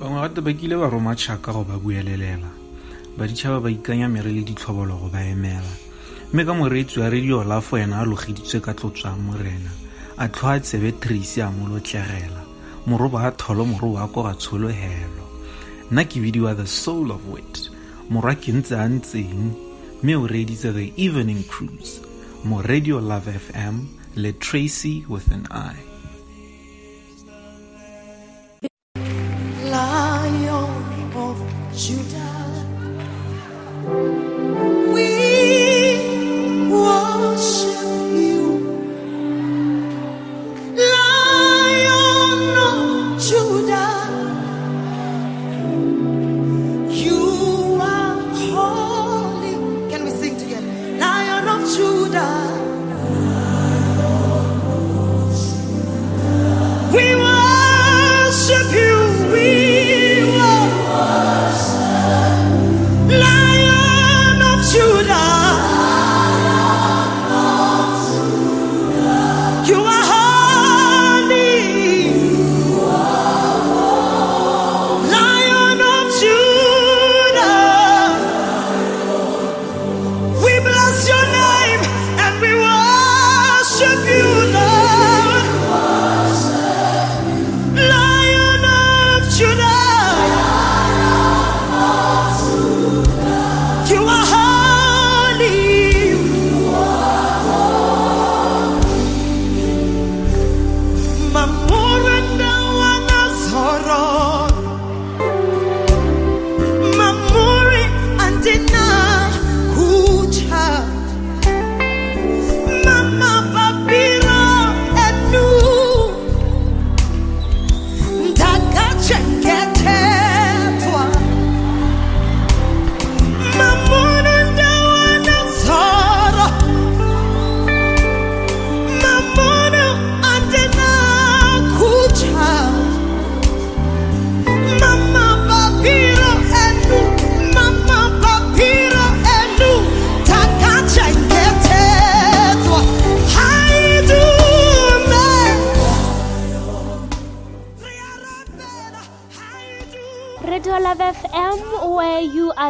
bangwe gate ba kile ba roma tšhaka go ba buelelela. Baditšhaba ba ikanya mere le ditlhobolo go ba emela. Mme ka moreetsi wa radio lafo yena a logeditswe ka tlotswang morena a tlhoa tsebe tracy a molotlegela moroba a tholo moroba a ko tsholohelo. Nna ke bidiwa the soul of wit. Morwa ke ntse a ntseng mme o reeditse the evening cruise. Mo radio love fm le tracy with an eye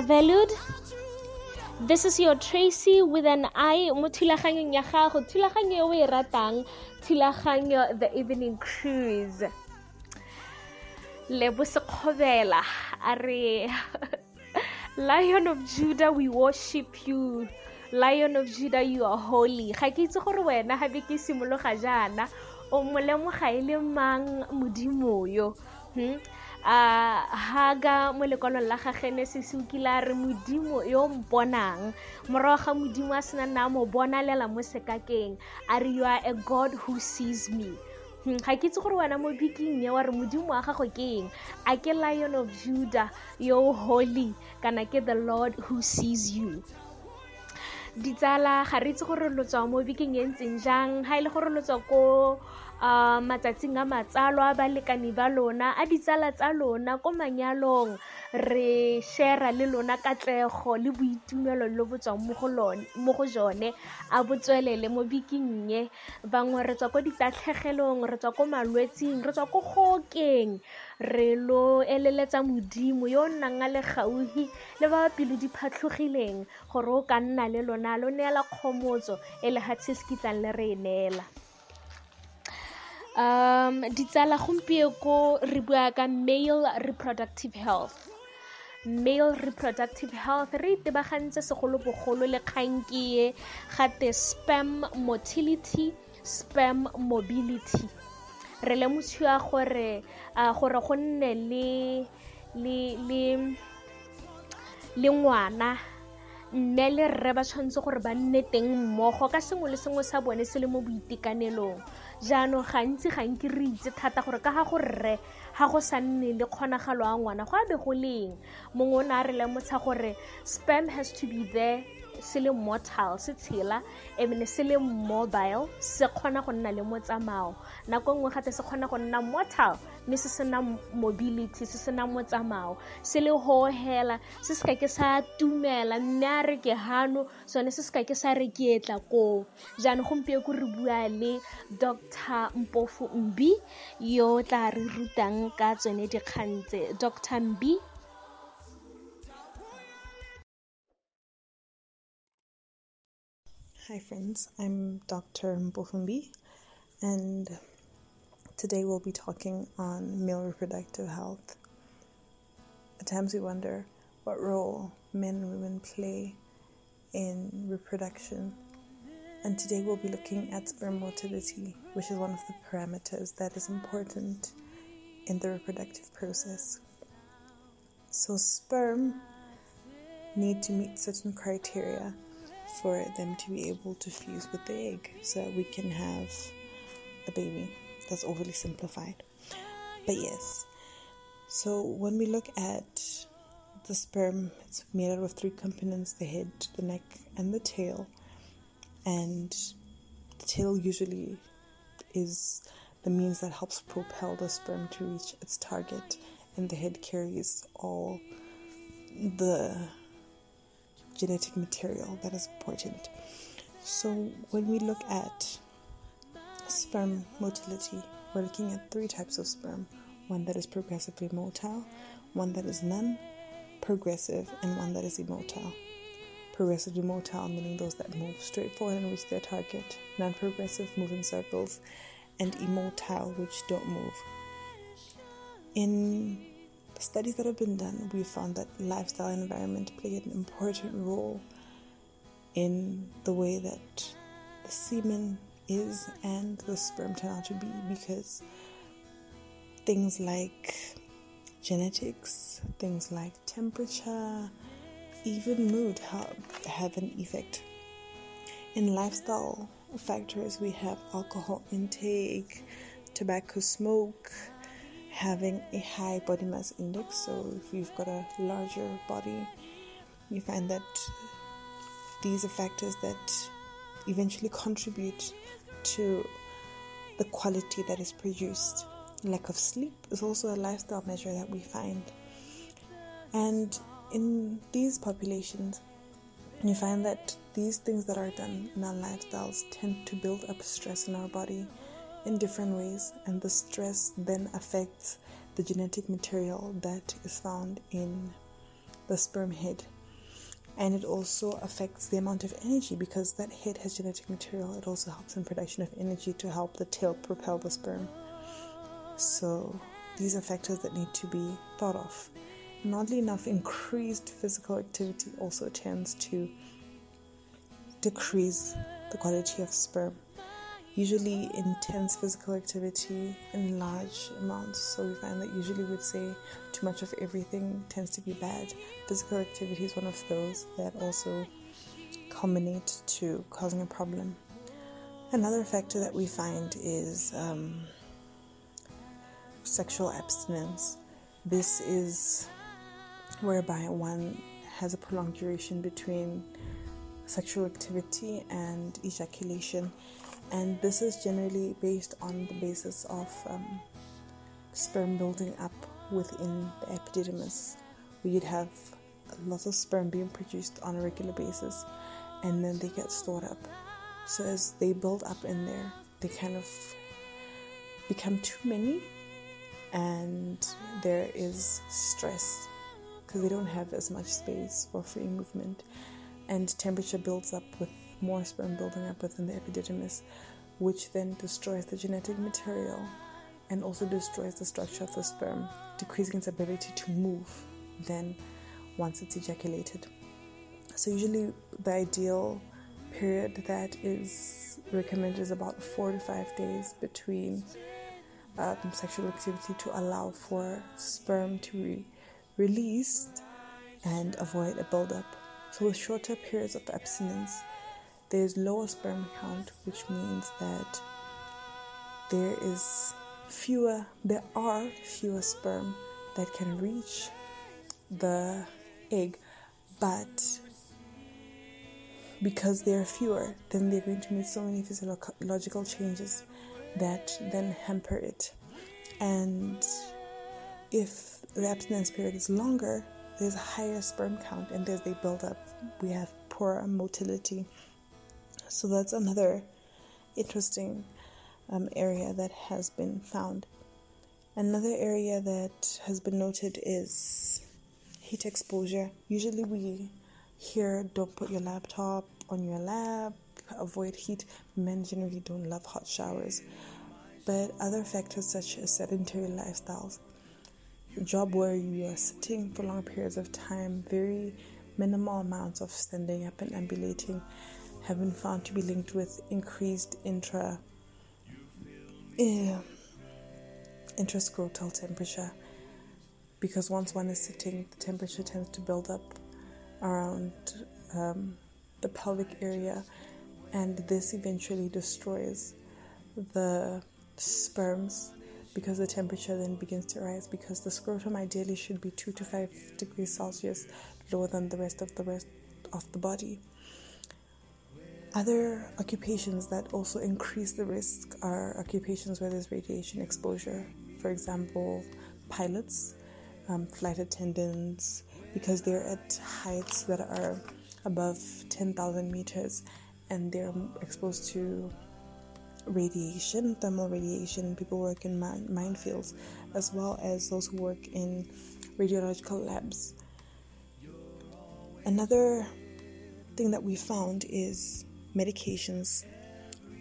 are valued. This is your Tracy with an I mo thulaganyong ya gago. Thulaganyo e o e ratang thulaganyo the evening cruise. Lebo sekgobela a lion of judah we worship you. Lion of judah you are holy. Ga ke itse gore wena ga be ke simologa jaana o mo lemoga e le mang modimo yo hmm? A lekwalong la ga genesis re modimo yo mponang. Ga modimo a sena nna mo mo sekakeng a re you are a god who sees me. Hmm, ga ke itse gore wena mo biking ye wa re modimo wa gago ke eng? A ke lion of judah yo holy kana ke the lord who sees you? Ditsala ga re itse gore mo e ntseng jang? Ga e le gore ko uh, matsatsing a matsalo a balekane ba lona a ditsala tsa lona ko manyalong re share le lona katlego le boitumelo le bo tswang mo go jone. A botswelele mo biking ye bangwe re tswa ko ditatlhegelong re tswa ko malwetsing re tswa ko gokeng. Re lo eleletsa modimo yo o nnang a le gaufi le ba ba pelo di phatlhogileng gore o ka nna le lona lo neela kgomotso e le ga tsheskitlang le re e neela um ditsala gompieko re bua ka male reproductive health. Male reproductive health re itebagantse segolobogolo le kgankie gate spam motility spam mobility. Re lemosiwa gore uh, gore go nne le le le le ngwana mme le rre ba tshwanetse gore ba nne teng mmogo ka sengwe le sengwe sa bone se le mo boitekanelong jaanong gantsi re itse thata gore ka ga ga go sa nne le kgonagalo ngwana go a be go leng. Mongwe o ne a re lemotsha gore sperm has to be there se le mortal se tshela ebile se le mobile se kgona go nna le motsamao. Nako nngwe gate se kgona go nna mortal mme se sena mobility se sena motsamao. Se le hohela se se ka ke sa tumela mme a re ke hano sone se se ka ke sa re ke etla koo. Jaanong gompieko re bua le dr mpofu mbi yo tla re rutang ka tsone dikgang tse dr mbi Hi, friends. I'm Dr. Mbofumbi, and today we'll be talking on male reproductive health. At times we wonder what role men and women play in reproduction, and today we'll be looking at sperm motility, which is one of the parameters that is important in the reproductive process. So, sperm need to meet certain criteria for them to be able to fuse with the egg so we can have a baby. That's overly simplified. But yes, so when we look at the sperm, it's made out of three components the head, the neck, and the tail. And the tail usually is the means that helps propel the sperm to reach its target, and the head carries all the genetic material that is important. So, when we look at sperm motility, we're looking at three types of sperm one that is progressively motile, one that is non progressive, and one that is immotile. Progressively motile meaning those that move straight forward and reach their target, non progressive move in circles, and immotile which don't move. In studies that have been done, we found that lifestyle and environment play an important role in the way that the semen is and the sperm turn out to be because things like genetics, things like temperature, even mood have, have an effect. In lifestyle factors, we have alcohol intake, tobacco smoke, having a high body mass index. So, if you've got a larger body, you find that these are factors that eventually contribute to the quality that is produced. Lack of sleep is also a lifestyle measure that we find. And in these populations, you find that these things that are done in our lifestyles tend to build up stress in our body in different ways, and the stress then affects the genetic material that is found in the sperm head. And it also affects the amount of energy because that head has genetic material. It also helps in production of energy to help the tail propel the sperm. So, these are factors that need to be thought of. And oddly enough, increased physical activity also tends to decrease the quality of sperm usually intense physical activity in large amounts. So we find that usually we'd say too much of everything tends to be bad. Physical activity is one of those that also culminate to causing a problem. Another factor that we find is um, sexual abstinence. This is whereby one has a prolonged duration between sexual activity and ejaculation and this is generally based on the basis of um, sperm building up within the epididymis. We'd have lots of sperm being produced on a regular basis, and then they get stored up. So as they build up in there, they kind of become too many, and there is stress because they don't have as much space for free movement, and temperature builds up with more sperm building up within the epididymis, which then destroys the genetic material and also destroys the structure of the sperm, decreasing its ability to move then once it's ejaculated. So, usually, the ideal period that is recommended is about four to five days between um, sexual activity to allow for sperm to be released and avoid a buildup. So, with shorter periods of abstinence, there's lower sperm count, which means that there is fewer, there are fewer sperm that can reach the egg, but because there are fewer, then they're going to meet so many physiological changes that then hamper it. And if the abstinence period is longer, there's a higher sperm count, and as they build up, we have poorer motility. So that's another interesting um, area that has been found. Another area that has been noted is heat exposure. Usually we hear don't put your laptop on your lap, avoid heat. Men generally don't love hot showers. But other factors such as sedentary lifestyles, job where you are sitting for long periods of time, very minimal amounts of standing up and ambulating have been found to be linked with increased intra uh, intrascrotal temperature. Because once one is sitting the temperature tends to build up around um, the pelvic area and this eventually destroys the sperms because the temperature then begins to rise because the scrotum ideally should be 2 to 5 degrees celsius lower than the rest of the rest of the body other occupations that also increase the risk are occupations where there's radiation exposure for example pilots um, flight attendants because they're at heights that are above 10,000 meters and they're exposed to radiation, thermal radiation. People work in mine, minefields as well as those who work in radiological labs. Another thing that we found is medications.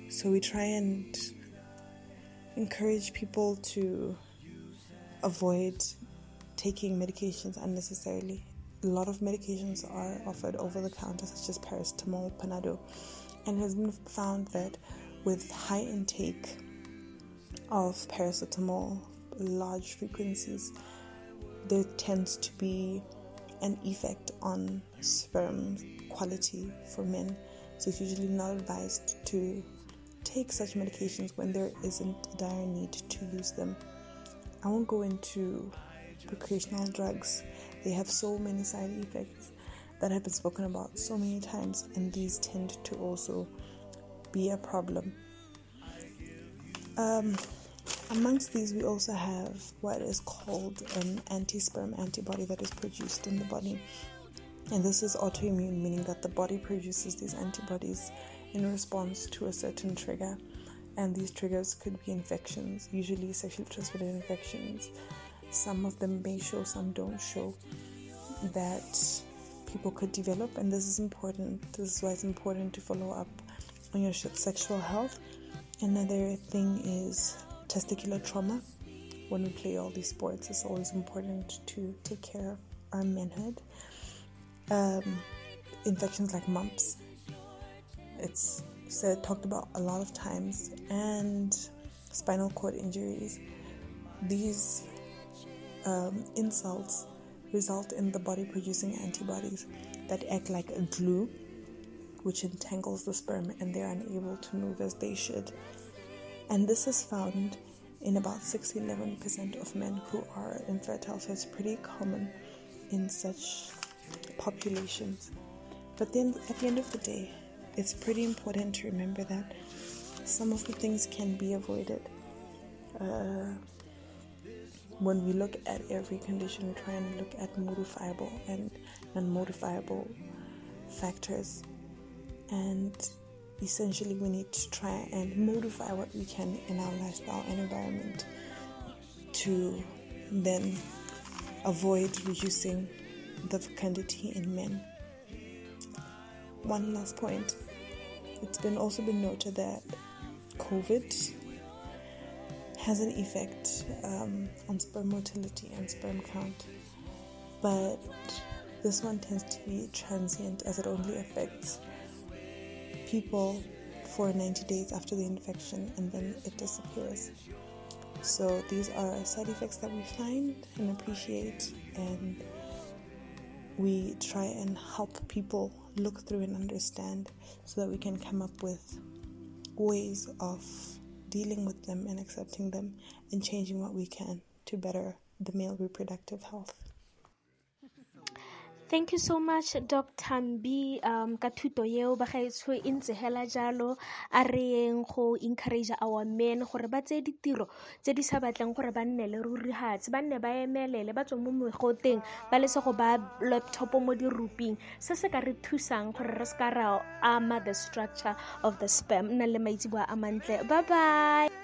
So we try and encourage people to avoid taking medications unnecessarily. A lot of medications are offered over the counter, such as paracetamol, Panado, and has been found that with high intake of paracetamol, large frequencies, there tends to be an effect on sperm quality for men. So it's usually not advised to take such medications when there isn't a dire need to use them. I won't go into recreational drugs. They have so many side effects that have been spoken about so many times, and these tend to also be a problem. Um, amongst these, we also have what is called an anti sperm antibody that is produced in the body. And this is autoimmune, meaning that the body produces these antibodies in response to a certain trigger. And these triggers could be infections, usually sexually transmitted infections, some of them may show, some don't show that people could develop, and this is important. This is why it's important to follow up on your sexual health. Another thing is testicular trauma. When we play all these sports, it's always important to take care of our manhood. Um, infections like mumps, it's said talked about a lot of times, and spinal cord injuries. These um, insults result in the body producing antibodies that act like a glue, which entangles the sperm and they're unable to move as they should. And this is found in about 6 11% of men who are infertile, so it's pretty common in such populations. But then at the end of the day, it's pretty important to remember that some of the things can be avoided. Uh, when we look at every condition, we try and look at modifiable and non modifiable factors. And essentially, we need to try and modify what we can in our lifestyle and environment to then avoid reducing the fecundity in men. One last point it's been also been noted that COVID has an effect um, on sperm motility and sperm count, but this one tends to be transient as it only affects people for 90 days after the infection and then it disappears. So these are side effects that we find and appreciate, and we try and help people look through and understand so that we can come up with ways of dealing with them and accepting them and changing what we can to better the male reproductive health. Thank you so much dr Mbi. um, ka thuto yeo ba gaetsho e ntse hela jalo a re yeng go encourage our men gore ba tseye ditiro tse di sa batleng gore ba nne le ruri hatse ba nne ba emelele ba tswe mo megoteng ba lese go ba laptop mo diruping se se ka re thusang gore re se ka ra ama the structure of the spam nna le maitsiboa a mantle bye bye